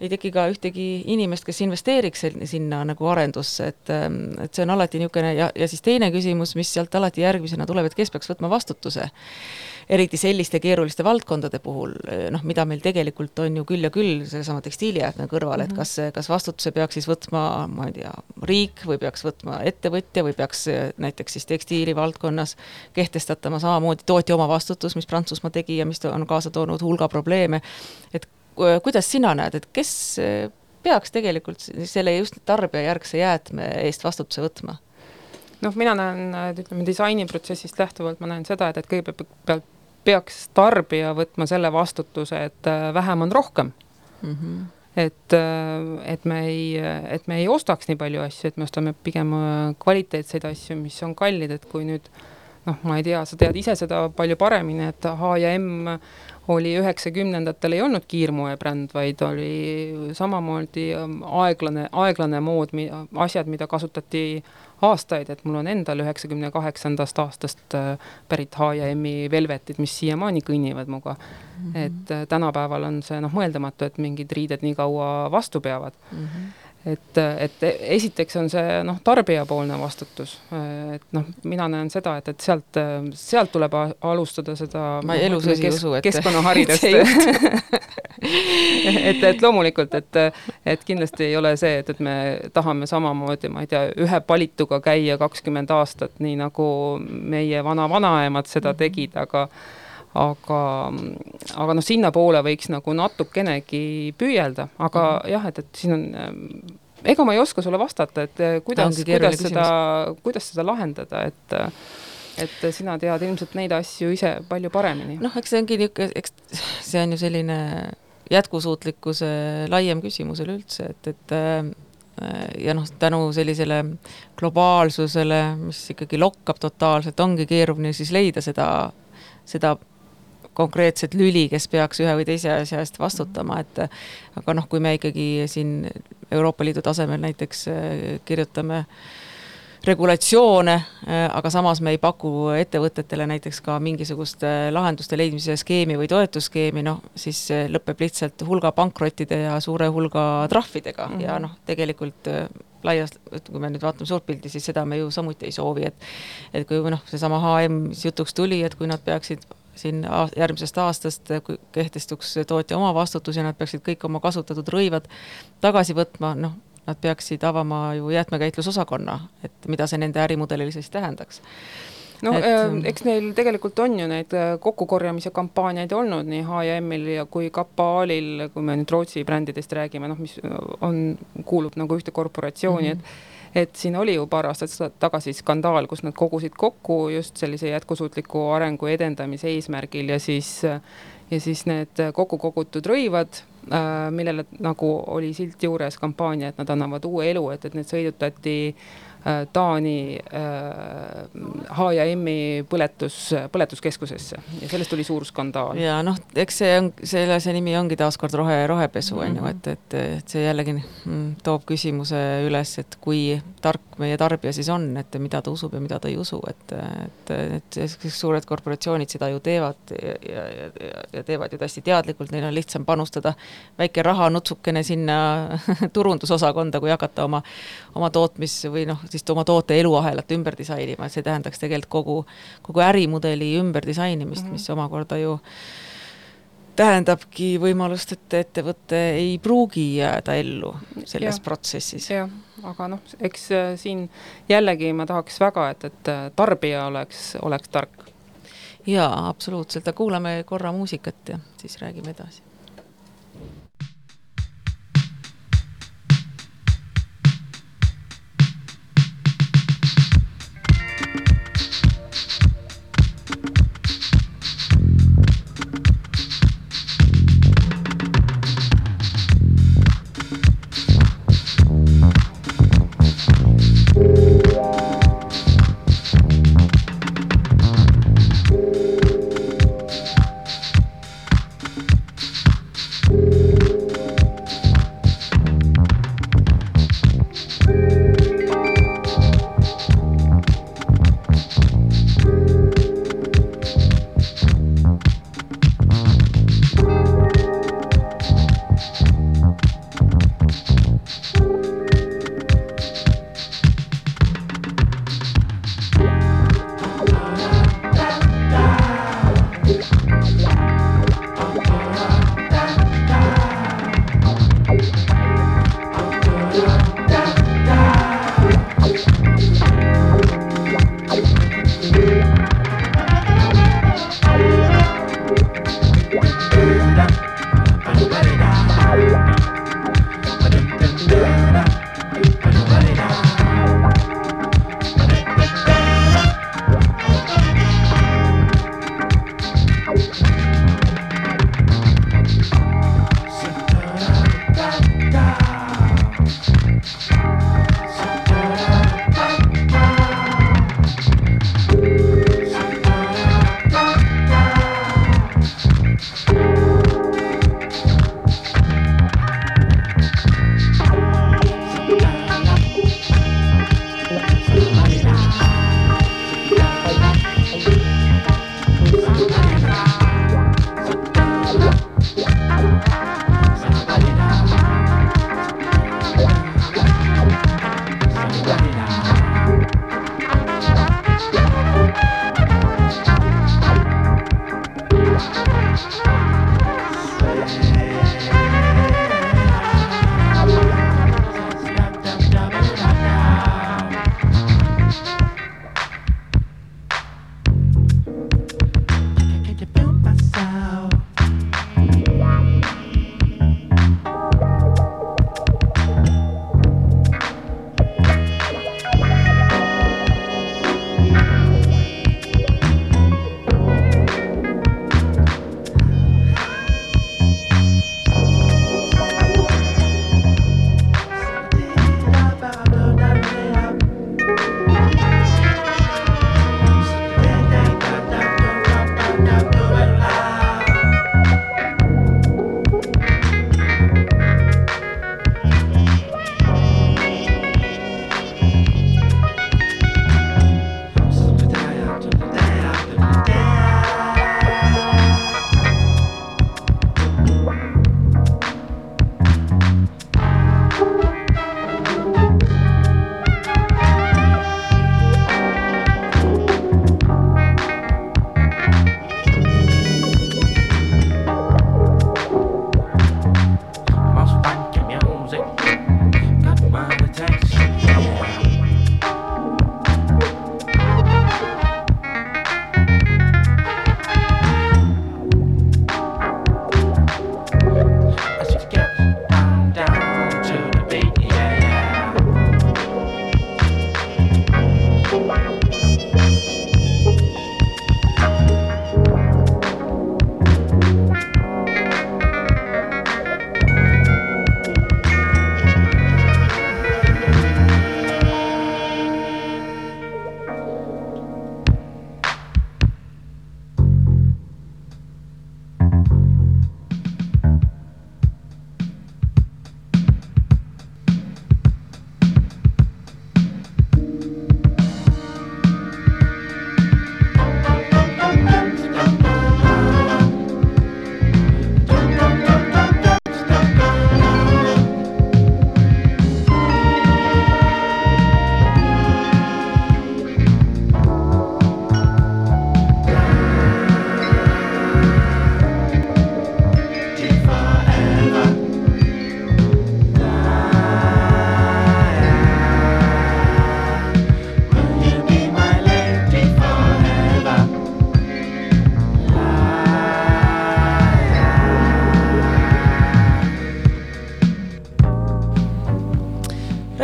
Speaker 1: ei teki ka ühtegi inimest, kes investeeriks sinna nagu arendusse, et, et see on alati niisugune ja, ja siis teine küsimus, mis sealt alati järgmisena tuleb, et kes peaks võtma vastutuse eriti selliste keeruliste valdkondade puhul, noh, mida meil tegelikult on ju küll ja küll sellesama tekstiilijäätme kõrval, et mhm. kas, kas vastutuse peaks siis võtma, ma ei tea, riik või peaks võtma ettevõtja või peaks näiteks siis tekstiilivaldkonnas kehtestatama samamoodi tootja omavastutus, mis Prantsusmaa tegi ja mis on kaasa toonud hulga probleeme, et kuidas sina näed, et kes peaks tegelikult selle just tarbijajärgse jäätme eest vastutuse võtma?
Speaker 2: noh, mina näen, ütleme disainiprotsessist lähtuvalt ma näen seda, et, et kõigepealt peaks tarbija võtma selle vastutuse, et äh, vähem on rohkem mm. -hmm et, äh, et me ei, et me ei ostaks nii palju asju, et me ostame pigem äh, kvaliteetseid asju, mis on kallid, et kui nüüd noh, ma ei tea, sa tead ise seda palju paremini, et H ja M oli üheksakümnendatel ei olnud kiirmoebränd, vaid oli samamoodi aeglane, aeglane mood, asjad, mida kasutati aastaid, et mul on endal üheksakümne kaheksandast aastast äh, pärit H&M-i velvetid, mis siiamaani kõnnivad minuga mm. -hmm. et äh, tänapäeval on see noh, mõeldamatu, et mingid riided nii kaua vastu peavad mm. -hmm et, et esiteks on see noh, tarbijapoolne vastutus, et noh, mina näen seda, et, et sealt, sealt tuleb alustada seda
Speaker 1: ma elu sees ei usu,
Speaker 2: et keskkonnaharidust. [LAUGHS] [LAUGHS] Et, et loomulikult, et, et kindlasti ei ole see, et, et me tahame samamoodi, ma ei tea, ühe palituga käia kakskümmend aastat, nii nagu meie vana-vanaemad seda mhm. tegid, aga aga, aga noh, sinnapoole võiks nagu natukenegi püüelda, aga mm -hmm. jah, et, et siin on ega ma ei oska sulle vastata, et eh, kuidas, kuidas seda, kuidas seda lahendada, et et sina tead ilmselt neid asju ise palju paremini.
Speaker 1: noh, eks see ongi niisugune, eks see on ju selline jätkusuutlikkuse laiem küsimus üleüldse, et, et äh, ja noh, tänu sellisele globaalsusele, mis ikkagi lokkab totaalselt, ongi keeruline siis leida seda, seda konkreetset lüli, kes peaks ühe või teise asja eest vastutama, et aga noh, kui me ikkagi siin Euroopa Liidu tasemel näiteks kirjutame äh, regulatsioone, äh, aga samas me ei paku ettevõtetele näiteks ka mingisugust äh, lahenduste leidmise skeemi või toetusskeemi, noh, siis lõpeb lihtsalt hulga pankrottide ja suure hulga trahvidega mm -hmm. ja noh, tegelikult laias, kui me nüüd vaatame suurt pilti, siis seda me ju samuti ei soovi, et et kui noh, seesama HM jutuks tuli, et kui nad peaksid siin järgmisest aastast, kehtestuks tootja omavastutus ja nad peaksid kõik oma kasutatud rõivad tagasi võtma, noh, nad peaksid avama ju jäätmekäitlusosakonna, et mida see nende ärimudelile siis tähendaks
Speaker 2: no et... äh, eks neil tegelikult on ju neid äh, kokkukorjamise kampaaniaid olnud nii H&M-il ja kui ka Paalil, kui me nüüd Rootsi brändidest räägime, noh, mis on, kuulub nagu ühte korporatsiooni mm, -hmm. et et siin oli ju paar aastat tagasi skandaal, kus nad kogusid kokku just sellise jätkusuutliku arengu edendamise eesmärgil ja siis ja siis need kokku kogutud rõivad Äh, millele nagu oli silt juures kampaania, et nad annavad uue elu, et, et need sõidutati Taani H&M-i äh, põletus, põletuskeskusesse ja sellest tuli suur skandaal.
Speaker 1: ja noh, eks see on, selle, see nimi ongi taaskord rohe, rohepesu on mm -hmm. ju, et, et, et see jällegi mm, toob küsimuse üles, et kui tark meie tarbija siis on, et mida ta usub ja mida ta ei usu, et, et, et, et suured korporatsioonid seda ju teevad ja, ja, ja, ja teevad ju hästi teadlikult, neil on lihtsam panustada väike rahanutsukene sinna [LAUGHS] turundusosakonda, kui hakata oma, oma tootmis või noh, siis oma toote eluahelat ümber disainima, see tähendaks tegelikult kogu, kogu ärimudeli ümberdisainimist mm, -hmm. mis omakorda ju tähendabki võimalust, et ettevõte ei pruugi jääda ellu selles ja, protsessis.
Speaker 2: jah, aga noh, eks äh, siin jällegi ma tahaks väga, et, et äh, tarbija oleks, oleks tark.
Speaker 1: jaa, absoluutselt, aga kuulame korra muusikat ja siis räägime edasi.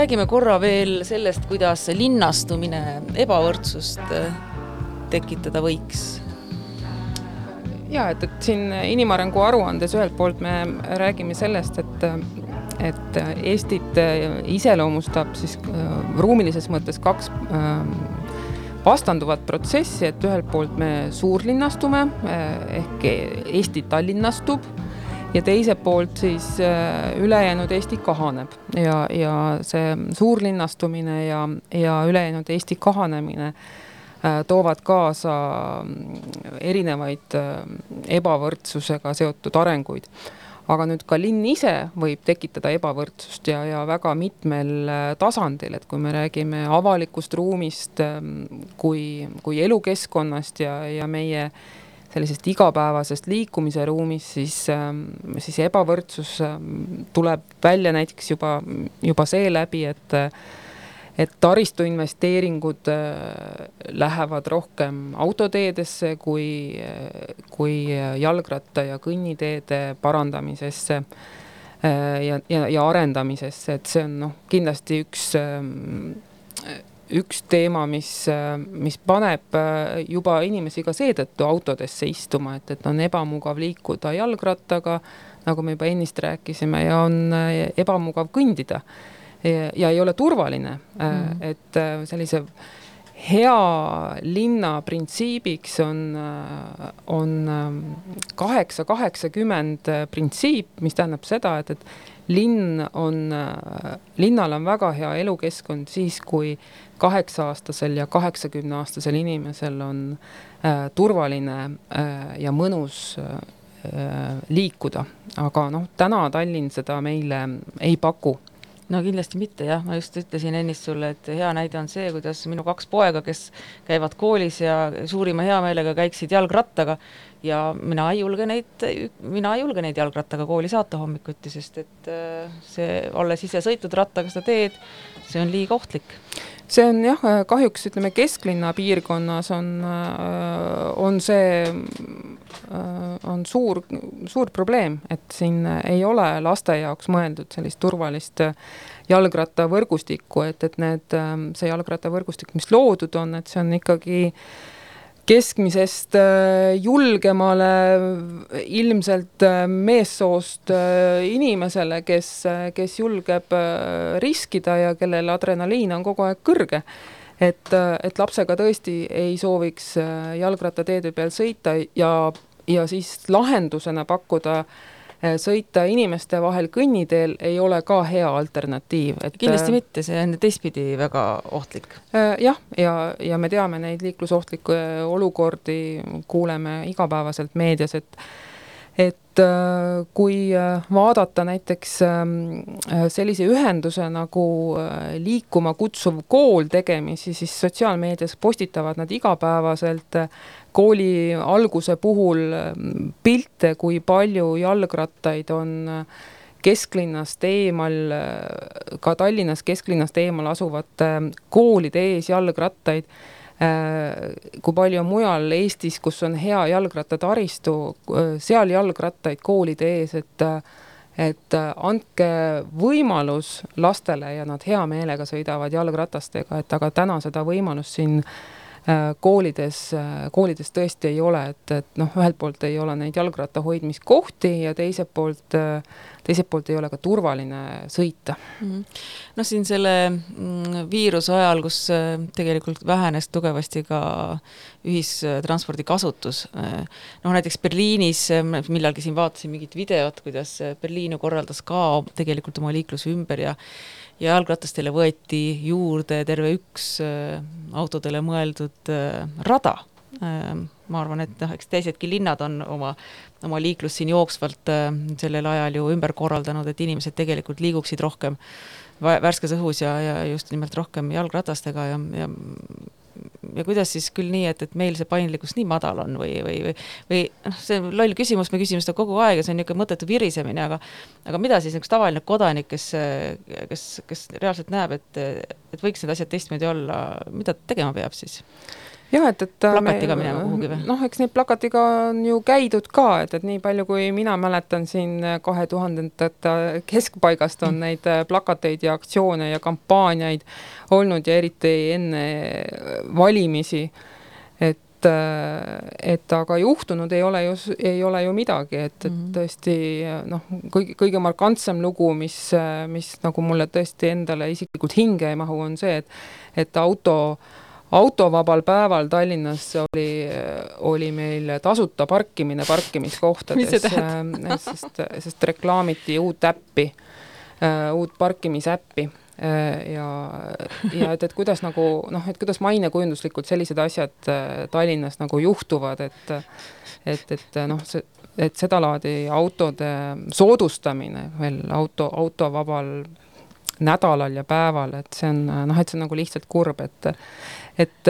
Speaker 1: Räägime korra veel sellest, kuidas linnastumine ebavõrdsust tekitada võiks.
Speaker 2: Ja et, et siin inimarengu aruandes ühelt poolt me räägime sellest, et et Eestit iseloomustab siis äh, ruumilises mõttes kaks äh, vastanduvat protsessi, et ühelt poolt me suurlinnastume äh, ehk Eesti tallinnastub ja teiselt poolt siis ülejäänud Eesti kahaneb ja, ja see suurlinnastumine ja, ja ülejäänud Eesti kahanemine Äh, toovad kaasa mm, erinevaid äh, ebavõrdsusega seotud arenguid. aga nüüd ka linn ise võib tekitada ebavõrdsust ja, ja väga mitmel äh, tasandil, et kui me räägime avalikust ruumist ähm, kui, kui elukeskkonnast ja, ja meie sellisest igapäevasest liikumise ruumist, siis, ähm, siis ebavõrdsus ähm, tuleb välja näiteks juba, juba seeläbi, et et taristuinvesteeringud äh, lähevad rohkem autoteedesse kui, kui jalgratta- ja kõnniteede parandamisesse äh, ja, ja, ja arendamisesse, et see on noh, kindlasti üks, äh, üks teema, mis, mis paneb juba inimesi ka seetõttu autodesse istuma, et, et on ebamugav liikuda jalgrattaga, nagu me juba ennist rääkisime, ja on ebamugav kõndida ja ei ole turvaline mm., et äh, sellise hea linna printsiibiks on, äh, on ähm, kaheksa, kaheksakümmend printsiip, mis tähendab seda, et, et linn on, linnal on väga hea elukeskkond siis, kui kaheksa-aastasel ja kaheksakümne-aastasel inimesel on äh, turvaline äh, ja mõnus äh, liikuda, aga noh, täna Tallinn seda meile ei paku.
Speaker 1: No kindlasti mitte jah, ma just ütlesin ennist sulle, et hea näide on see, kuidas minu kaks poega, kes käivad koolis ja suurima heameelega käiksid jalgrattaga ja mina ei julge neid, mina ei julge neid jalgrattaga kooli saata hommikuti, sest et äh, see, olles ise sõitnud rattaga seda teed, see on liiga ohtlik
Speaker 2: see on jah, kahjuks ütleme, kesklinna piirkonnas on, äh, on see, äh, on suur, suur probleem, et siin ei ole laste jaoks mõeldud sellist turvalist jalgrattavõrgustikku, et, et need, see jalgrattavõrgustik, mis loodud on, et see on ikkagi äh, keskmisest äh, julgemale ilmselt äh, meessoost äh, inimesele, kes, kes julgeb riskida ja kellel adrenaliin on kogu aeg kõrge. et, et lapsega tõesti ei sooviks jalgrattateede peal sõita ja, ja siis lahendusena pakkuda äh, sõita inimeste vahel kõnniteel ei ole ka hea alternatiiv,
Speaker 1: et kindlasti äh, mitte, see on teistpidi väga ohtlik.
Speaker 2: Äh, jah, ja, ja me teame neid liiklusohtlikke olukordi, kuuleme igapäevaselt meedias, et et kui vaadata näiteks ähm, sellise ühenduse nagu Liikuma kutsuv kool tegemisi, siis sotsiaalmeedias postitavad nad igapäevaselt kooli alguse puhul mm, pilte, kui palju jalgrattaid on äh, kesklinnast eemal, äh, ka Tallinnas kesklinnast eemal asuvate äh, koolide ees jalgrattaid, kui palju on mujal Eestis, kus on hea jalgrattataristu, seal jalgrattaid koolide ees, et et andke võimalus lastele ja nad hea meelega sõidavad jalgratastega, et aga täna seda võimalust siin äh, Äh, koolides, äh, koolides tõesti ei ole, et, et noh, ühelt poolt ei ole neid jalgratta hoidmiskohti ja teiselt poolt, äh, teiselt poolt ei ole ka turvaline sõita mm.
Speaker 1: -hmm. noh, siin selle mm, viiruse ajal, kus tegelikult vähenes tugevasti ka ühistranspordi kasutus, noh näiteks Berliinis, millalgi siin vaatasin mingit videot, kuidas Berliin ju korraldas ka tegelikult oma liikluse ümber ja ja jalgratastele võeti juurde terve üks äh, autodele mõeldud äh, rada äh,. ma arvan, et noh, eks teisedki linnad on oma, oma liiklust siin jooksvalt sellel ajal ju ümber korraldanud, et inimesed tegelikult liiguksid rohkem värskes õhus ja, ja just nimelt rohkem jalgratastega ja, ja ja kuidas siis küll nii, et, et meil see paindlikkus nii madal on või, või, või, või noh, see on loll küsimus, me küsime seda kogu aeg ja see on niisugune mõttetu virisemine, aga aga mida siis üks tavaline kodanik, kes, kes, kes reaalselt näeb, et, et võiks need asjad teistmoodi olla, mida ta tegema peab siis?
Speaker 2: Jah, et, et
Speaker 1: plakatiga minema kuhugi või?
Speaker 2: noh, eks neid plakatiga on ju käidud ka, et, et nii palju, kui mina mäletan siin kahe tuhandendate keskpaigast on mm. neid plakateid ja aktsioone ja kampaaniaid olnud ja eriti enne valimisi, et et aga juhtunud ei ole ju, ei ole ju midagi, et, et mhm. tõesti noh, kõige, kõige markantsem lugu, mis, mis nagu mulle tõesti endale isiklikult hinge ei mahu, on see, et et auto autovabal päeval Tallinnas oli, oli meil tasuta parkimine parkimiskohtades, äh, sest, sest reklaamiti uut äppi, äh, uut parkimisäppi äh, ja, ja et, et kuidas nagu noh, et kuidas mainekujunduslikult sellised asjad Tallinnas nagu juhtuvad, et et, et noh, see, et sedalaadi autode soodustamine veel auto, autovabal nädalal ja päeval, et see on noh, et see on nagu lihtsalt kurb, et et,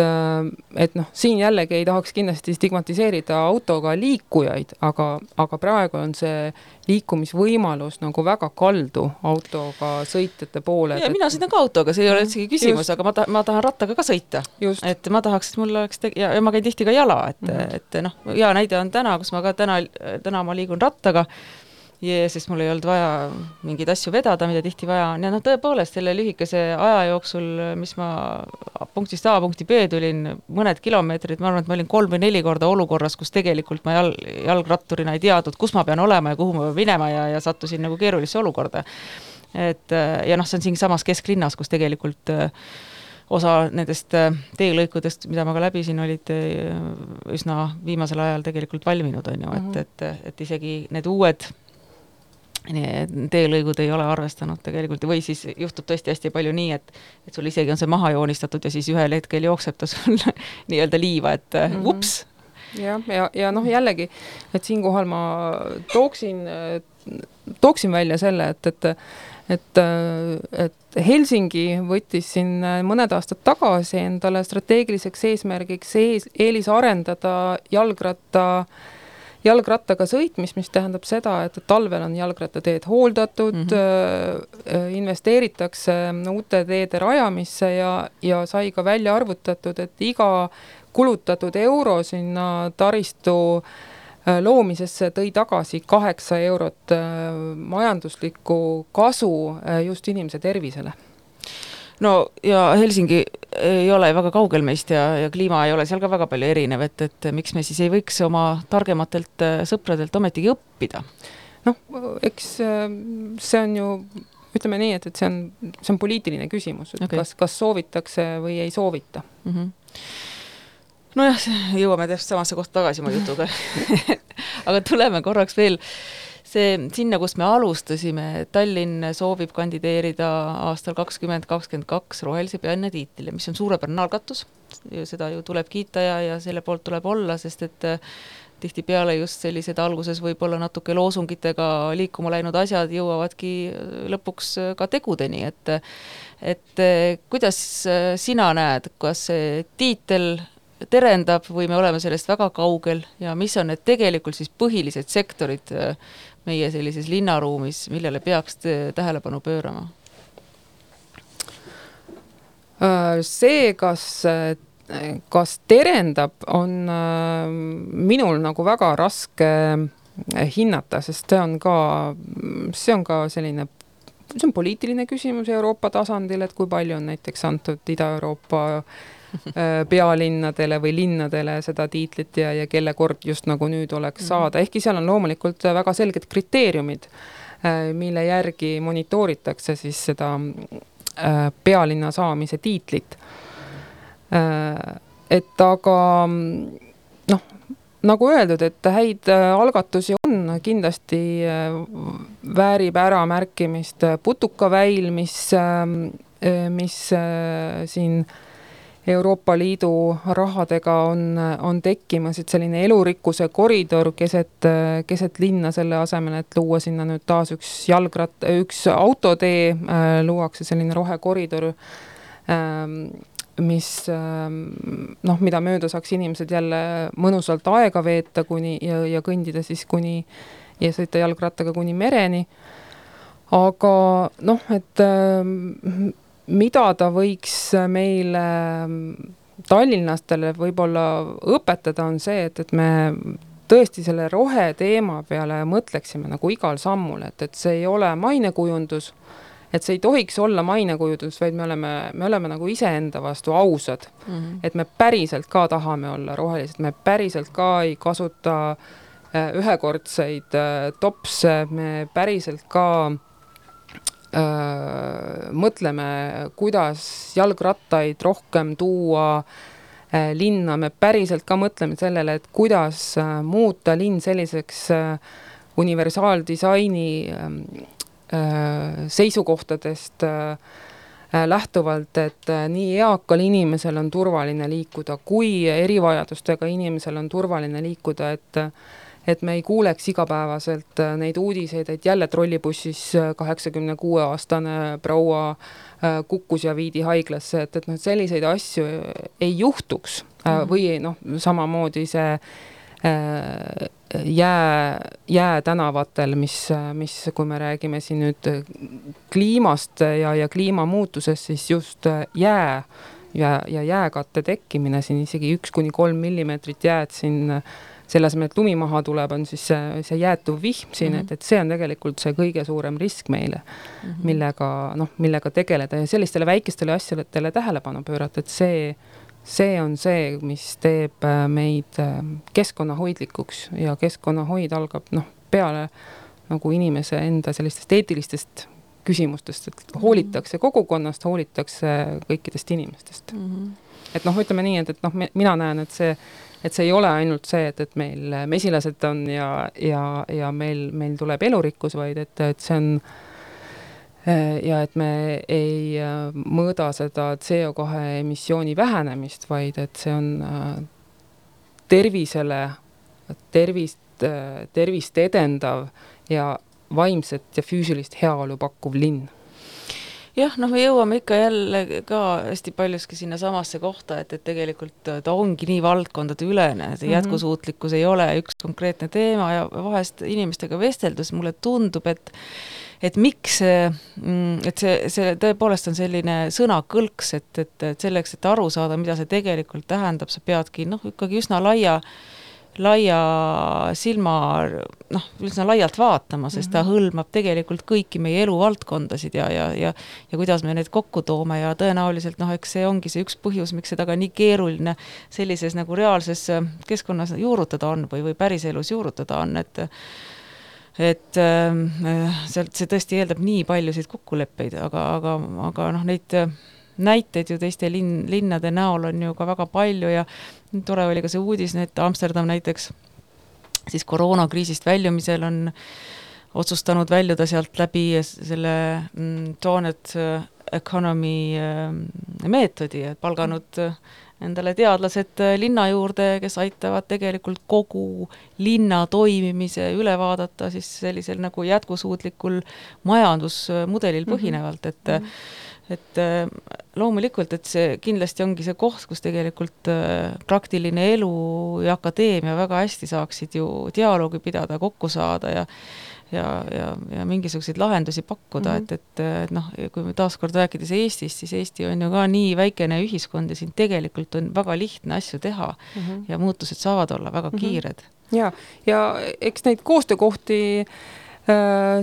Speaker 2: et noh, siin jällegi ei tahaks kindlasti stigmatiseerida autoga liikujaid, aga, aga praegu on see liikumisvõimalus nagu väga kaldu autoga sõitjate poole.
Speaker 1: ja et, mina sõidan ka autoga, see ei ole üldsegi küsimus, aga ma tahan, ma tahan rattaga ka sõita. et ma tahaks, et mul oleks te-, ja, ja ma käin tihti ka jala, et mm, -hmm. et noh, hea näide on täna, kus ma ka täna, täna ma liigun rattaga yeah,, sest mul ei olnud vaja mingeid asju vedada, mida tihti vaja on ja noh, tõepoolest selle lühikese aja jooksul, mis ma punktist A punkti B tulin, mõned kilomeetrid, ma arvan, et ma olin kolm või neli korda olukorras, kus tegelikult ma jal-, jalgratturina ei teadnud, kus ma pean olema ja kuhu ma pean minema ja, ja sattusin nagu keerulisse olukorda. et ja noh, see on siinsamas kesklinnas, kus tegelikult osa nendest teelõikudest, mida ma ka läbisin, olid üsna viimasel ajal tegelikult valminud, on ju, et, mhm. et, et isegi need uued teelõigud ei ole arvestanud tegelikult või siis juhtub tõesti hästi palju nii, et et sul isegi on see maha joonistatud ja siis ühel hetkel jookseb ta sul [LAUGHS] nii-öelda liiva, et mm -hmm. ups.
Speaker 2: jah, ja, ja, ja noh, jällegi, et siinkohal ma tooksin, tooksin välja selle, et, et et, et Helsingi võttis siin mõned aastad tagasi endale strateegiliseks eesmärgiks ees, eelisarendada jalgratta äh, jalgrattaga sõitmist, mis tähendab seda, et talvel on jalgrattateed hooldatud mm, -hmm. investeeritakse uute teede rajamisse ja, ja sai ka välja arvutatud, et iga kulutatud euro sinna taristu äh, loomisesse tõi tagasi kaheksa eurot majanduslikku kasu just inimese tervisele
Speaker 1: no ja Helsingi ei ole väga kaugel meist ja, ja kliima ei ole seal ka väga palju erinev, et, et miks me siis ei võiks oma targematelt äh, sõpradelt ometigi õppida?
Speaker 2: noh, eks äh, see on ju ütleme nii, et, et see on, see on poliitiline küsimus, et okay. kas, kas soovitakse või ei soovita mm. -hmm.
Speaker 1: nojah, jõuame täpselt samasse kohta tagasi oma jutuga [LAUGHS] aga tuleme korraks veel see sinna, kust me alustasime, Tallinn soovib kandideerida aastal kakskümmend kakskümmend kaks rohelise pealinna tiitlile, mis on suurepärane algatus, seda ju tuleb kiita ja, ja selle poolt tuleb olla, sest et äh, tihtipeale just sellised alguses võib-olla natuke loosungitega liikuma läinud asjad jõuavadki äh, lõpuks äh, ka tegudeni, et et kuidas sina näed, kas see tiitel terendab või me oleme sellest väga kaugel ja mis on need tegelikult siis põhilised sektorid, meie sellises linnaruumis, millele peaks tähelepanu pöörama?
Speaker 2: Äh, see, kas, kas terendab, on äh, minul nagu väga raske hinnata, sest see on ka, see on ka selline see on poliitiline küsimus Euroopa tasandil, et kui palju on näiteks antud Ida-Euroopa Äh, [LAUGHS] pealinnadele või linnadele seda tiitlit ja, ja kelle kord just nagu nüüd oleks mhm. saada, ehkki seal on loomulikult väga selged kriteeriumid, äh, mille järgi monitooritakse siis seda äh, pealinna saamise tiitlit. et aga noh, nagu öeldud, et häid algatusi on, kindlasti väärib äramärkimist putukaväil, mis, mis siin äh, Euroopa Liidu rahadega on, on tekkimas, et selline elurikkuse koridor keset, keset linna, selle asemel, et luua sinna nüüd taas üks jalgratt-, üks autotee, äh, luuakse selline rohekoridor, ähm, mis ähm, noh, mida mööda saaks inimesed jälle mõnusalt aega veeta kuni ja, ja kõndida siis kuni ja sõita jalgrattaga kuni mereni. aga noh, et ähm, mida ta võiks meile tallinlastele võib-olla õpetada, on see, et, et me tõesti selle roheteema peale mõtleksime nagu igal sammul, et, et see ei ole mainekujundus, et see ei tohiks olla mainekujundus, vaid me oleme, me oleme nagu iseenda vastu ausad mm. -hmm. et me päriselt ka tahame olla rohelised, me päriselt ka ei kasuta äh, ühekordseid äh, topse, me päriselt ka öö, mõtleme, kuidas jalgrattaid rohkem tuua linna, me päriselt ka mõtleme sellele, et kuidas muuta linn selliseks universaaldisaini seisukohtadest lähtuvalt, et nii eakal inimesel on turvaline liikuda, kui erivajadustega inimesel on turvaline liikuda, et et me ei kuuleks igapäevaselt neid uudiseid, et jälle trollibussis kaheksakümne kuue aastane proua äh, Äh, kukkus ja viidi haiglasse, et, et noh, selliseid asju ei juhtuks -hmm. või noh, samamoodi see äh, jää, jäätänavatel, mis, mis, kui me räägime siin nüüd kliimast ja, ja kliimamuutusest, siis just jää ja, ja jääkatte tekkimine siin isegi üks kuni kolm millimeetrit jääd siin äh, selle asemel, et lumi maha tuleb, on siis see, see jäätuv vihm siin mm, -hmm. et, et see on tegelikult see kõige suurem risk meile mm, -hmm. millega noh, millega tegeleda ja sellistele väikestele asjadele tähelepanu pöörata, et see, see on see, mis teeb äh, meid äh, keskkonnahoidlikuks ja keskkonnahoid algab noh, peale nagu inimese enda sellistest eetilistest küsimustest, et mhm. hoolitakse kogukonnast, hoolitakse kõikidest inimestest mm. -hmm. et noh, ütleme nii, et, et noh, mina näen, et see et see ei ole ainult see, et, et meil mesilased on ja, ja, ja meil, meil tuleb elurikkus, vaid et, et see on ja et me ei äh, mõõda seda CO2 emissiooni vähenemist, vaid et see on äh, tervisele, tervist, äh, tervist edendav ja vaimset ja füüsilist heaolu pakkuv linn
Speaker 1: jah, noh, me jõuame ikka jälle ka hästi paljuski sinnasamasse kohta, et, et tegelikult ta ongi nii valdkondade ülene, see mm -hmm. jätkusuutlikkus ei ole üks konkreetne teema ja vahest inimestega vesteldes mulle tundub, et et miks see, mm, et see, see tõepoolest on selline sõnakõlks, et, et, et selleks, et aru saada, mida see tegelikult tähendab, sa peadki noh, ikkagi üsna laia äh, laia silma, noh, üsna laialt vaatama, sest ta mhm. hõlmab tegelikult kõiki meie eluvaldkondasid ja, ja, ja ja kuidas me need kokku toome ja tõenäoliselt noh, eks see ongi see üks põhjus, miks seda ka nii keeruline sellises nagu reaalses keskkonnas juurutada on või, või päriselus juurutada on, et et äh, sealt see tõesti eeldab nii paljusid kokkuleppeid, aga, aga, aga noh, neid näiteid ju teiste linn, linnade näol on ju ka väga palju ja tore oli ka see uudis, et Amsterdam näiteks siis koroonakriisist väljumisel on otsustanud väljuda sealt läbi selle mm, donut äh, economy äh, meetodi, et palganud äh, endale teadlased linna juurde, kes aitavad tegelikult kogu linna toimimise üle vaadata siis sellisel nagu jätkusuutlikul majandusmudelil mhm. põhinevalt, et mm -hmm et äh, loomulikult, et see kindlasti ongi see koht, kus tegelikult äh, praktiline elu ja akadeemia väga hästi saaksid ju dialoogi pidada, kokku saada ja ja, ja, ja mingisuguseid lahendusi pakkuda mm, -hmm. et, et, et noh, kui me taaskord rääkides Eestist, siis Eesti on ju ka nii väikene ühiskond ja siin tegelikult on väga lihtne asju teha mm -hmm. ja muutused saavad olla väga mm -hmm. kiired.
Speaker 2: ja, ja eks neid koostöökohti äh, Äh,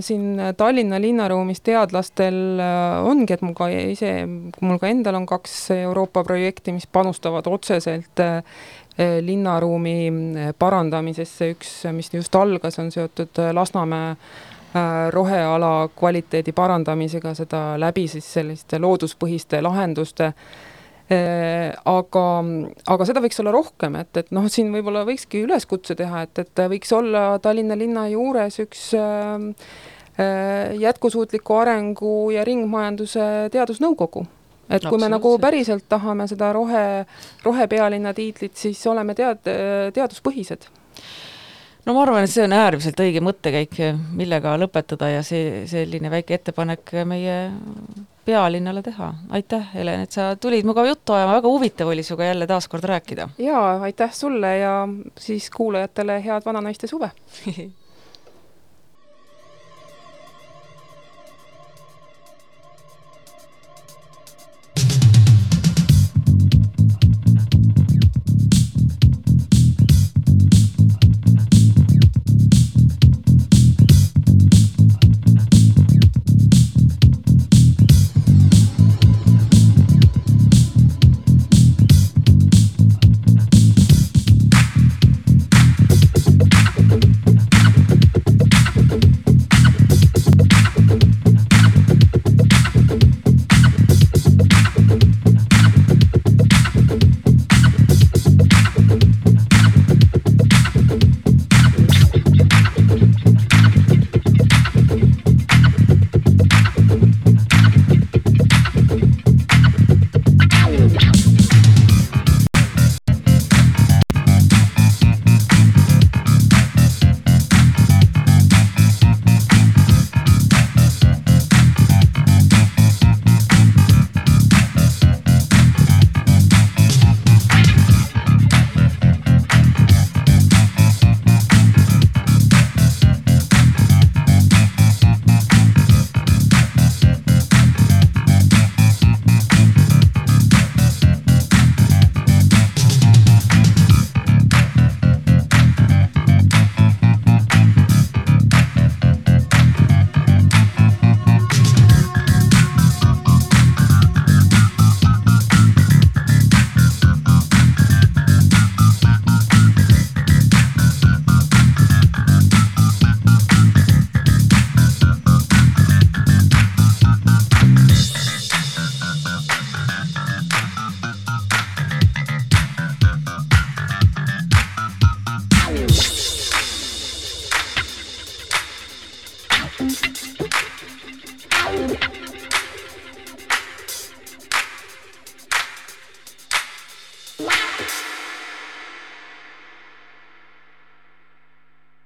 Speaker 2: siin Tallinna linnaruumis teadlastel äh, ongi, et mul ka ise, mul ka endal on kaks Euroopa projekti, mis panustavad otseselt äh, linnaruumi parandamisesse, üks, mis just algas, on seotud Lasnamäe roheala kvaliteedi parandamisega, seda läbi siis selliste looduspõhiste lahenduste Äh, aga, aga seda võiks olla rohkem, et, et noh, siin võib-olla võikski üleskutse teha, et, et võiks olla Tallinna linna juures üks äh, äh, jätkusuutliku arengu ja ringmajanduse teadusnõukogu. Et kui me nagu päriselt tahame seda rohe, rohepealinna tiitlit, siis oleme tead-, teaduspõhised.
Speaker 1: No ma arvan, et see on äärmiselt õige mõttekäik, millega lõpetada ja see, selline väike ettepanek meie pealinnale teha. aitäh, Helen, et sa tulid minuga juttu ajama, väga huvitav oli sinuga jälle taas kord rääkida.
Speaker 2: jaa, aitäh sulle ja siis kuulajatele head vananaiste suve [LAUGHS]